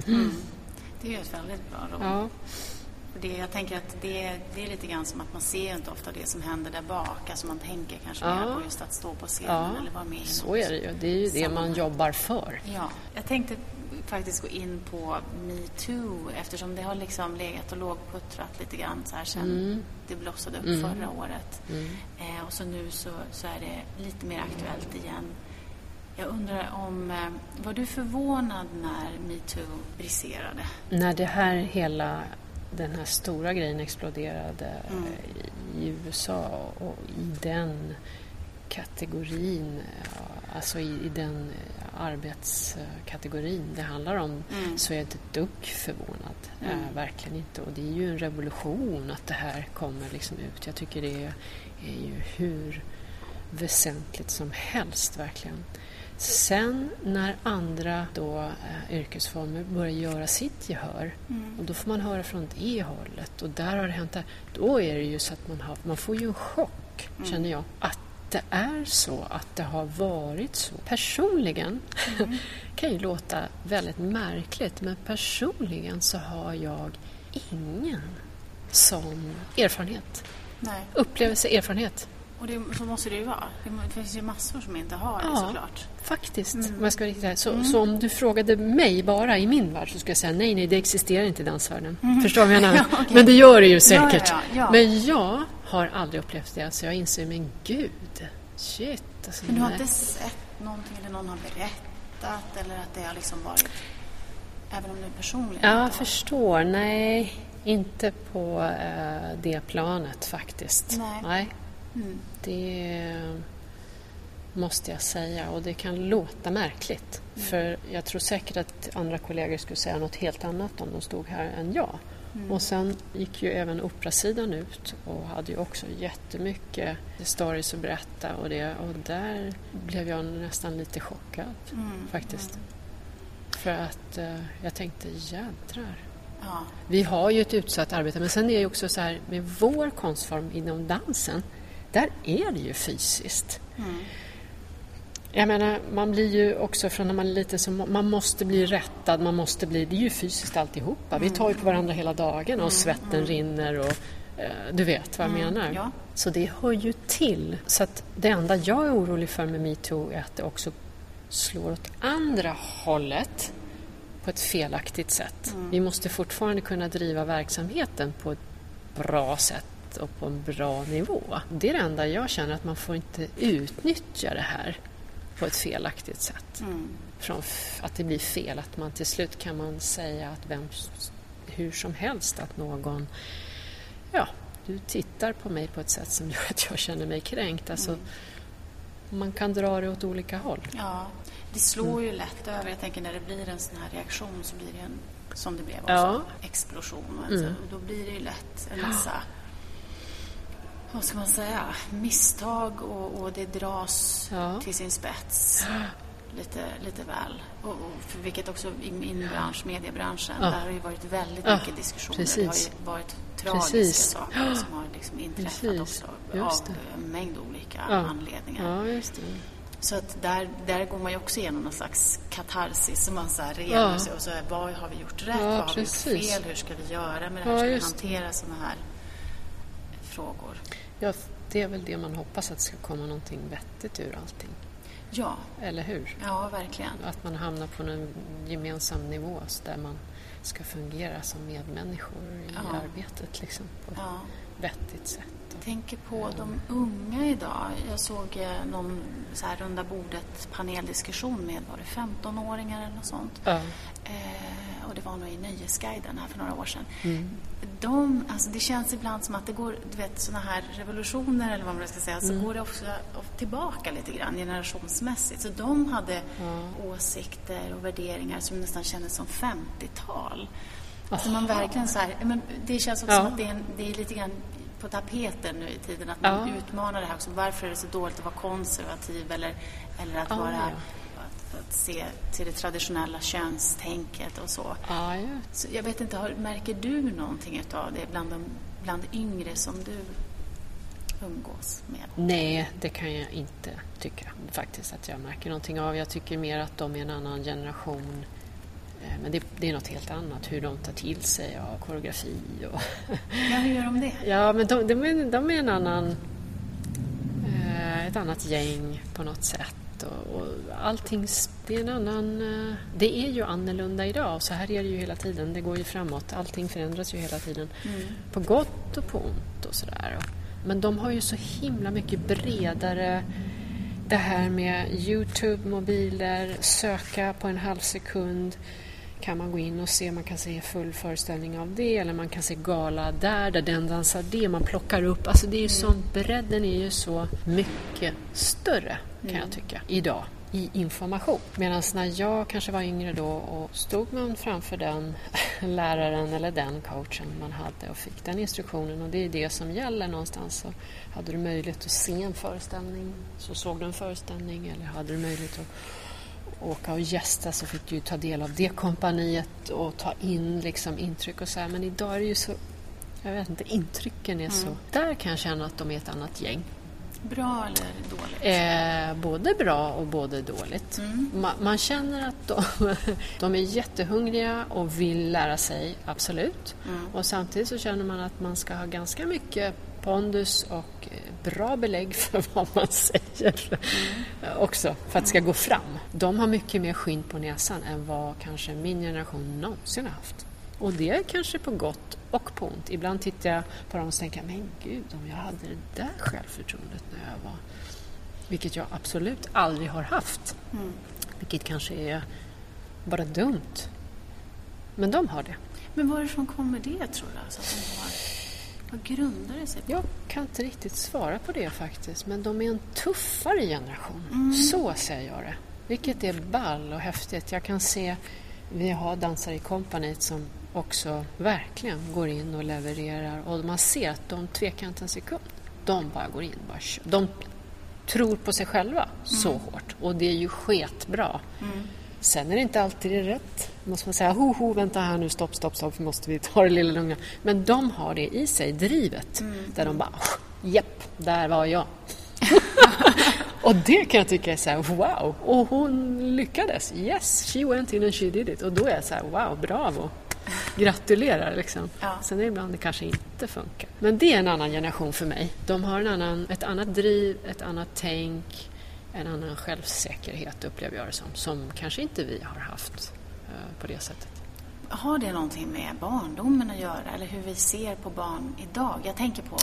Det är ett väldigt bra råd. Ja, Det, jag tänker att det, det är lite grann som att man ser inte ofta det som händer där bak. Alltså man tänker kanske Ja. mer på just att stå på scenen ja eller vara med i så något. är det ju. Det är ju det man jobbar för. Ja, jag tänkte faktiskt gå in på metoo eftersom det har liksom legat och lågputtrat lite grann så här sen Mm. det blossade upp förra året. Eh, och så nu så, så är det lite mer aktuellt igen. Jag undrar om, eh, var du förvånad när metoo briserade? När det här hela den här stora grejen exploderade Mm. eh, i USA och i den kategorin, eh, alltså i, i den eh, arbetskategorin det handlar om Mm. så är jag inte ett dugg förvånad. Mm. Eh, verkligen inte. Och det är ju en revolution att det här kommer liksom ut. Jag tycker det är, är ju hur väsentligt som helst verkligen. Sen när andra då, eh, yrkesformer börjar göra sitt gehör Mm. och då får man höra från det hållet och där har det hänt. Då är det ju så att man, har, man får ju en chock, Mm. känner jag, att det är så att det har varit så. Personligen Mm. kan ju låta väldigt märkligt men personligen så har jag ingen sån erfarenhet. Nej. Upplevelse, erfarenhet. Och det, så måste det ju vara. Det finns ju massor som inte har det Ja. såklart. Faktiskt, Mm. jag ska vara riktigt så, Mm. så om du frågade mig bara i min värld så skulle jag säga nej, nej, det existerar inte i dansvärlden. Mm. Förstår du vad jag menar? Ja, okej. Men det gör det ju säkert. ja, ja. Men jag har aldrig upplevt det, så jag inser, men gud, shit. Alltså, Men du har nej. inte sett någonting eller någon har berättat eller att det har liksom varit... Även om du personligen Ja, jag förstår. Nej, inte på eh, det planet faktiskt. Nej. Mm. det måste jag säga och det kan låta märkligt. Mm. För jag tror säkert att andra kollegor skulle säga något helt annat om de stod här än jag. Mm. Och sen gick ju även Operasidan ut och hade ju också jättemycket stories att berätta och det och där blev jag nästan lite chockad Mm. faktiskt. Mm. För att eh, jag tänkte jädrar. Ja. Vi har ju ett utsatt arbete men sen är det ju också så här med vår konstform inom dansen där är det ju fysiskt. Mm. Jag menar, man blir ju också från när man är liten så man måste bli rättad, man måste bli, det är ju fysiskt alltihopa. Vi tar ju på varandra hela dagen och svetten rinner och eh, du vet vad jag Mm, menar. ja. Så det hör ju till. Så att det enda jag är orolig för med metoo är att det också slår åt andra hållet på ett felaktigt sätt. Mm. Vi måste fortfarande kunna driva verksamheten på ett bra sätt och på en bra nivå. Det är det enda jag känner, att man får inte utnyttja det här på ett felaktigt sätt. Mm. Från att det blir fel, att man till slut kan man säga att vem, hur som helst att någon, ja, du tittar på mig på ett sätt som gör att jag känner mig kränkt. Alltså, Mm. Man kan dra det åt olika håll. Ja, det slår ju lätt över. Jag tänker när det blir en sån här reaktion så blir det en, som det blev också, Ja. explosion. Alltså, Mm. Då blir det ju lätt en massa, vad ska man säga, misstag och, och det dras Ja. till sin spets. Lite, lite väl. Och, och för vilket också i min bransch, mediebranschen, Ja. där har ju varit väldigt Ja, mycket diskussioner. precis. Det har varit tragiska Precis. saker som har liksom inträffat Precis. också av det. en mängd olika Ja. anledningar. Det. Så att där, där går man ju också igenom någon slags katarsis. Så man så här renar sig och så här, vad har vi gjort rätt? Vad har vi gjort fel? Hur ska vi göra med det här? Ska vi det. hantera sådana här frågor? Ja, det är väl det man hoppas att det ska komma någonting vettigt ur allting. Ja, Eller hur? ja verkligen. Att man hamnar på en gemensam nivå där man ska fungera som medmänniskor i Ja. arbetet liksom, på ett Ja. vettigt sätt. Jag tänker på de unga idag. Jag såg eh, någon så här runda bordet paneldiskussion med, var det 15-åringar eller något sånt? Ja. Eh, det var nog i Nöjesguiden här för några år sedan. Mm. De, alltså det känns ibland som att det går, du vet sådana här revolutioner eller vad man ska säga, så Mm. går det också tillbaka lite grann generationsmässigt. Så de hade Ja. åsikter och värderingar som nästan kändes som 50-tal. Alltså man Aha. verkligen så här, men det känns också Ja. som att det är, en, det är lite grann på tapeten nu i tiden att man Ja. utmanar det här också. Varför är det så dåligt att vara konservativ eller, eller att Ah, vara. Att, se till det traditionella könstänket och så. Ja, ja. Så jag vet inte, har, märker du någonting av det bland de bland yngre som du umgås med? Nej, det kan jag inte tycka faktiskt att jag märker någonting av. Jag tycker mer att de är en annan generation. Eh, Men det, det är något helt annat, hur de tar till sig av koreografi. Och Ja, hur gör de det? ja, men de, de, är, de är en annan, eh, ett annat gäng på något sätt. Och, och allting, det är en annan... eh, Det är ju annorlunda idag, så här är det ju hela tiden. Det går ju framåt, allting förändras ju hela tiden. Mm. På gott och på ont och sådär. Men de har ju så himla mycket bredare det här med Youtube, mobiler, söka på en halv sekund. Kan man gå in och se, man kan se full föreställning av det eller man kan se gala där, där den dansar det, man plockar upp. Alltså det är ju mm. sånt, bredden är ju så mycket större kan mm. jag tycka idag i information. Medan när jag kanske var yngre då och stod man framför den läraren eller den coachen man hade och fick den instruktionen och det är det som gäller någonstans. Så hade du möjlighet att se en föreställning så såg du en föreställning eller hade du möjlighet att åka och gästa så fick du ta del av det kompaniet och ta in liksom intryck och så här. Men idag är det ju så, jag vet inte, intrycken är mm. så... Där kan jag känna att de är ett annat gäng. Bra eller dåligt? Eh, både bra och både dåligt. Mm. Ma man känner att de, de, är jättehungriga och vill lära sig, absolut. Mm. Och samtidigt så känner man att man ska ha ganska mycket pondus och eh, bra belägg för vad man säger mm. också för att det ska gå fram. De har mycket mer skinn på näsan än vad kanske min generation någonsin har haft. Och det är kanske på gott och på ont. Ibland tittar jag på dem och tänker men gud om jag hade det där självförtroendet när jag var... Vilket jag absolut aldrig har haft. Mm. Vilket kanske är bara dumt. Men de har det. Men varifrån kommer det tror du? Alltså, att de har... Vad grundar det sig på? Jag kan inte riktigt svara på det faktiskt. Men de är en tuffare generation. Mm. Så säger jag det. Vilket är ball och häftigt. Jag kan se, vi har dansare i kompaniet som också verkligen går in och levererar och man ser att de tvekar inte en sekund. De bara går in, bara. De tror på sig själva mm. så hårt och det är ju sketbra. Mm. Sen är det inte alltid rätt. Måste man säga, ho, ho, vänta här nu, stopp, stopp, stopp, måste vi ta det lilla lugna. Men de har det i sig, drivet, mm. där de bara, japp, där var jag. och det kan jag tycka är så här, wow! Och hon lyckades. Yes, she went in and she did it. Och då är jag så här, wow, bravo! gratulerar. Liksom. Ja. Sen är det ibland det kanske inte funkar. Men det är en annan generation för mig. De har en annan, ett annat driv, ett annat tänk, en annan självsäkerhet upplever jag det som, som kanske inte vi har haft på det sättet. Har det någonting med barndomen att göra eller hur vi ser på barn idag? Jag tänker på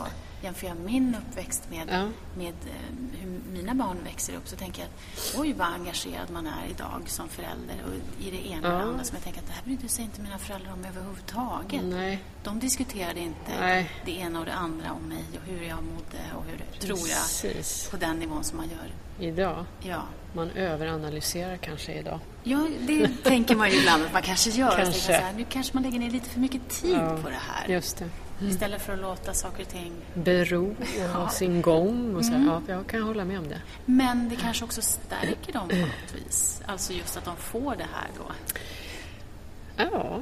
jämför jag min uppväxt med, ja. med eh, hur mina barn växer upp så tänker jag att oj vad engagerad man är idag som förälder och i det ena ja. och det andra som jag tänker att det här brydde sig inte mina föräldrar om överhuvudtaget. Nej. De diskuterade inte Nej. det ena och det andra om mig och hur jag mådde och hur, Precis. tror jag, på den nivån som man gör idag. Ja. Man överanalyserar kanske idag. Ja, det tänker man ju ibland att man kanske gör. Kanske. Så här, nu kanske man lägger ner lite för mycket tid ja, på det här. Just det. Mm. Istället för att låta saker och ting bero och ja. ha sin gång. Och så. Mm. Ja, jag kan hålla med om det. Men det kanske också stärker dem på något vis. Alltså just att de får det här då. Ja,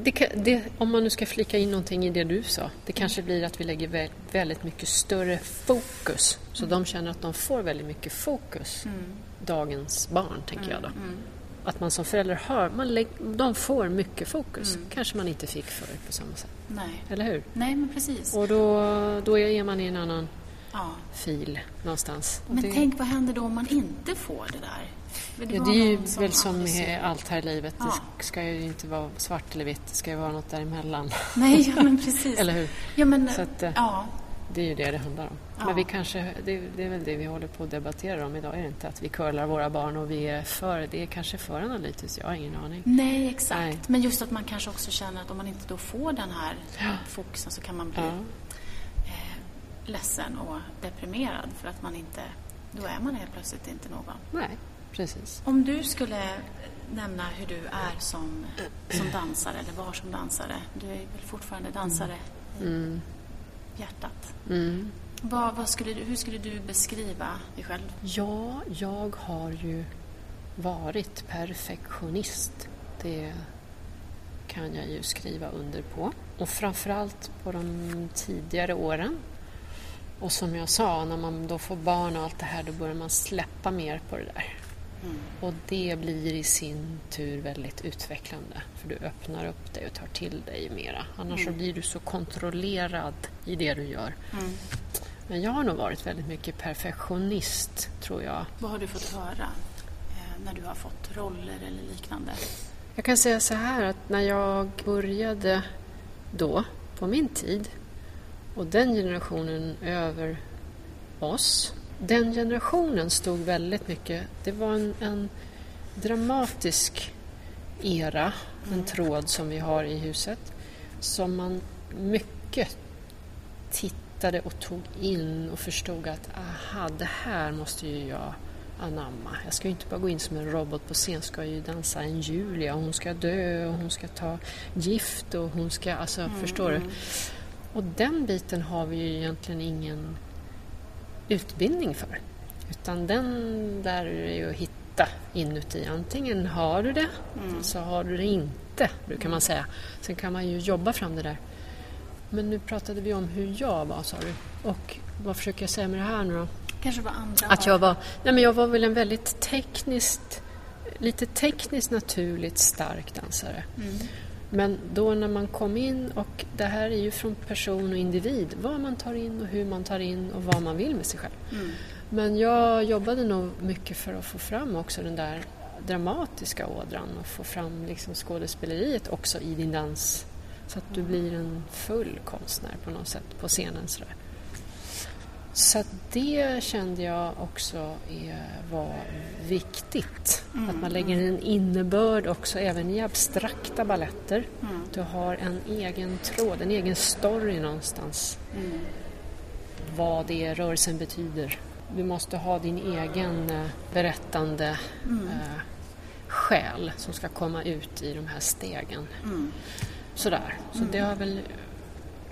det, det, om man nu ska flika in någonting i det du sa. Det kanske blir att vi lägger väldigt mycket större fokus. Så mm. de känner att de får väldigt mycket fokus. Mm. Dagens barn, tänker jag då. Mm. Att man som förälder har, man de får mycket fokus. Mm. Kanske man inte fick förr på samma sätt. Nej. Eller hur? Nej, men precis. Och då, då är man i en annan ja. fil någonstans. Men det... tänk, vad händer då om man inte får det där? Det, ja, det är ju väl som med allt här i livet. Ja. Det ska ju inte vara svart eller vitt, det ska ju vara något däremellan. Nej, ja, men precis. eller hur? Ja, men, Så att, eh, ja. Det är ju det det handlar om. Ja. Men vi kanske, det, det, är väl det vi håller på att debattera om idag, är det inte? Att vi curlar våra barn och vi är för, det är kanske för analytiskt, jag har ingen aning. Nej, exakt. Nej. Men just att man kanske också känner att om man inte då får den här ja. fokusen så kan man bli eh, ledsen och deprimerad för att man inte, då är man helt plötsligt inte någon. Nej, precis. Om du skulle nämna hur du är som, som dansare eller var som dansare, du är väl fortfarande dansare? Mm hjärtat. Mm. Vad, vad skulle du, hur skulle du beskriva dig själv? Ja, jag har ju varit perfektionist. Det kan jag ju skriva under på. Och framförallt på de tidigare åren. Och som jag sa, när man då får barn och allt det här, då börjar man släppa mer på det där. Mm. Och det blir i sin tur väldigt utvecklande för du öppnar upp dig och tar till dig mera. Annars mm. så blir du så kontrollerad i det du gör. Mm. Men jag har nog varit väldigt mycket perfektionist, tror jag. Vad har du fått höra eh, när du har fått roller eller liknande? Jag kan säga så här att när jag började då, på min tid, och den generationen över oss den generationen stod väldigt mycket... Det var en, en dramatisk era, en tråd som vi har i huset, som man mycket tittade och tog in och förstod att aha, det här måste ju jag anamma. Jag ska ju inte bara gå in som en robot på scen, ska ju dansa en Julia och hon ska dö och hon ska ta gift och hon ska, alltså mm, förstår du? Mm. Och den biten har vi ju egentligen ingen utbildning för. Utan den där är ju att hitta inuti. Antingen har du det, mm. så har du det inte, brukar man säga. Sen kan man ju jobba fram det där. Men nu pratade vi om hur jag var, sa du. Och vad försöker jag säga med det här nu då? Kanske vad andra Att jag var, nej men jag var väl en väldigt tekniskt, lite tekniskt naturligt stark dansare. Mm. Men då när man kom in, och det här är ju från person och individ, vad man tar in och hur man tar in och vad man vill med sig själv. Mm. Men jag jobbade nog mycket för att få fram också den där dramatiska ådran och få fram liksom skådespeleriet också i din dans så att du blir en full konstnär på något sätt på scenen. Sådär. Så det kände jag också var viktigt. Mm, att man lägger en innebörd också även i abstrakta balletter. Mm. Du har en egen tråd, en egen story någonstans. Mm. Vad det rörelsen betyder. Du måste ha din egen eh, berättande mm. eh, själ som ska komma ut i de här stegen. Mm. Sådär. Så det har väl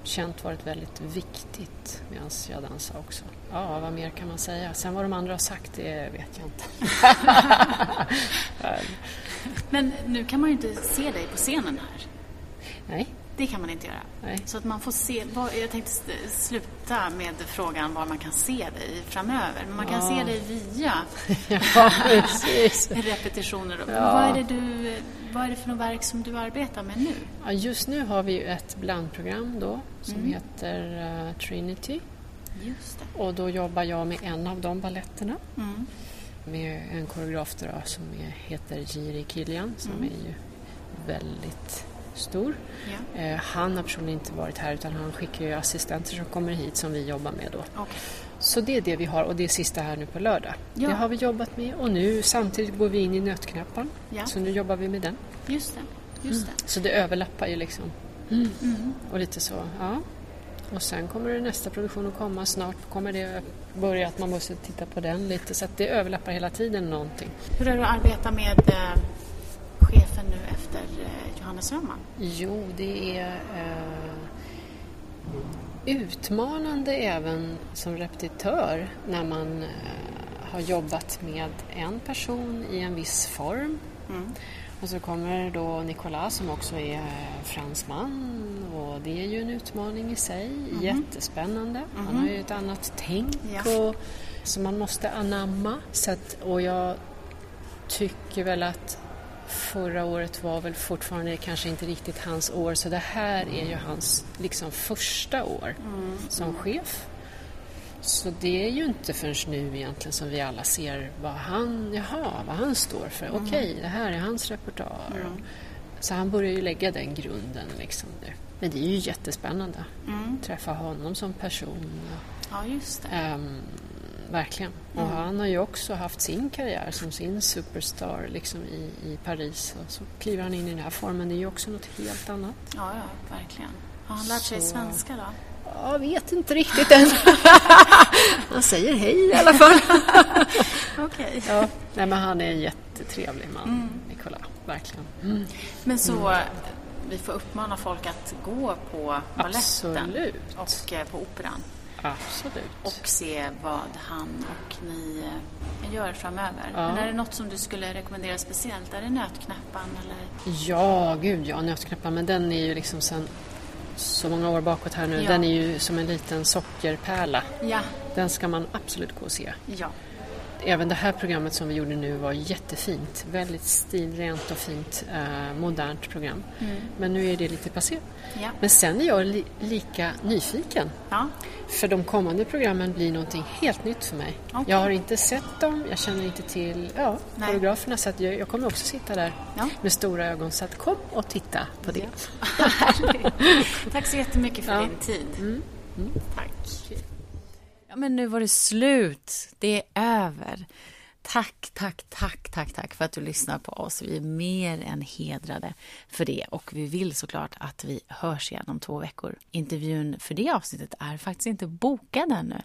känt varit väldigt viktigt medan jag dansar också. Ja, vad mer kan man säga? Sen vad de andra har sagt, det vet jag inte. Men nu kan man ju inte se dig på scenen här. Nej. Det kan man inte göra. Nej. Så att man får se, jag tänkte sluta med frågan var man kan se dig framöver. Men man kan ja. se dig via ja, repetitioner. Ja. Vad, är det du, vad är det för något verk som du arbetar med nu? Ja, just nu har vi ett blandprogram då som mm. heter uh, Trinity. Just det. Och då jobbar jag med en av de balletterna. Mm. Med en koreograf då, som heter Jiri Kilian som mm. är ju väldigt stor. Ja. Eh, han har personligen inte varit här utan han skickar ju assistenter som kommer hit som vi jobbar med då. Okay. Så det är det vi har och det är sista här nu på lördag. Ja. Det har vi jobbat med och nu samtidigt går vi in i nötknappan. Ja. Så nu jobbar vi med den. Just det. Just mm. det. Så det överlappar ju liksom. Mm. Mm. Och lite så, ja. Och sen kommer det nästa produktion att komma. Snart kommer det börja att man måste titta på den lite. Så att det överlappar hela tiden någonting. Hur är det att arbeta med eh, chefen nu efter eh, Johannes Rönnman? Jo, det är eh, utmanande även som repetitör när man eh, har jobbat med en person i en viss form. Mm. Och så kommer då Nicolas som också är fransman och det är ju en utmaning i sig. Mm. Jättespännande. Mm. Han har ju ett annat tänk ja. och, som man måste anamma. Så att, och jag tycker väl att Förra året var väl fortfarande kanske inte riktigt hans år så det här är ju hans liksom första år mm. som chef. Så det är ju inte förrän nu egentligen som vi alla ser vad han, jaha, vad han står för. Mm. Okej, det här är hans repertoar. Mm. Så han börjar ju lägga den grunden liksom nu. Men det är ju jättespännande mm. att träffa honom som person. Ja, just det. Um, verkligen. Och mm. han har ju också haft sin karriär som sin superstar liksom i, i Paris. Och så kliver han in i den här formen. Det är ju också något helt annat. Ja, ja verkligen. Har han lärt sig så... svenska då? Jag vet inte riktigt än. han säger hej i alla fall. Okej. Okay. Ja, nej, men han är en jättetrevlig man, mm. Nicola. Verkligen. Mm. Men så, mm. vi får uppmana folk att gå på baletten och eh, på operan. Absolut. Och se vad han och ni eh, gör framöver. Ja. Men är det något som du skulle rekommendera speciellt? Är det Nötknäppan eller? Ja, gud ja, Nötknäppan. Men den är ju liksom sen så många år bakåt här nu. Ja. Den är ju som en liten sockerpärla. Ja. Den ska man absolut gå och se. Ja även det här programmet som vi gjorde nu var jättefint. Väldigt stilrent och fint, eh, modernt program. Mm. Men nu är det lite passé. Ja. Men sen är jag li lika nyfiken. Ja. För de kommande programmen blir någonting helt nytt för mig. Okay. Jag har inte sett dem, jag känner inte till ja, koreograferna så jag, jag, kommer också sitta där ja. med stora ögon. Så att kom och titta på det. Tack så jättemycket för din tid. Mm. Mm. Tack. Ja, men nu var det slut. Det är över. Tack, tack, tack, tack, tack för att du lyssnar på oss. Vi är mer än hedrade för det och vi vill såklart att vi hörs igen om två veckor. Intervjun för det avsnittet är faktiskt inte bokad ännu.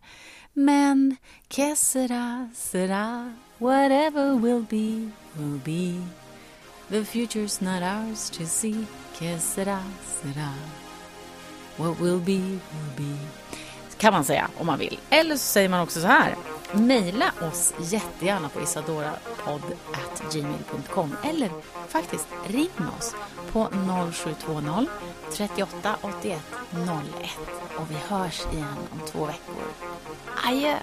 Men que sera, sera, whatever will be, will be. The future's not ours to see, que sera, sera. What will be, will be. Kan man säga om man vill. Eller så säger man också så här. Mejla oss jättegärna på isadorapodd.gmail.com eller faktiskt ring oss på 0720 38 81 01 och vi hörs igen om två veckor. Adjö!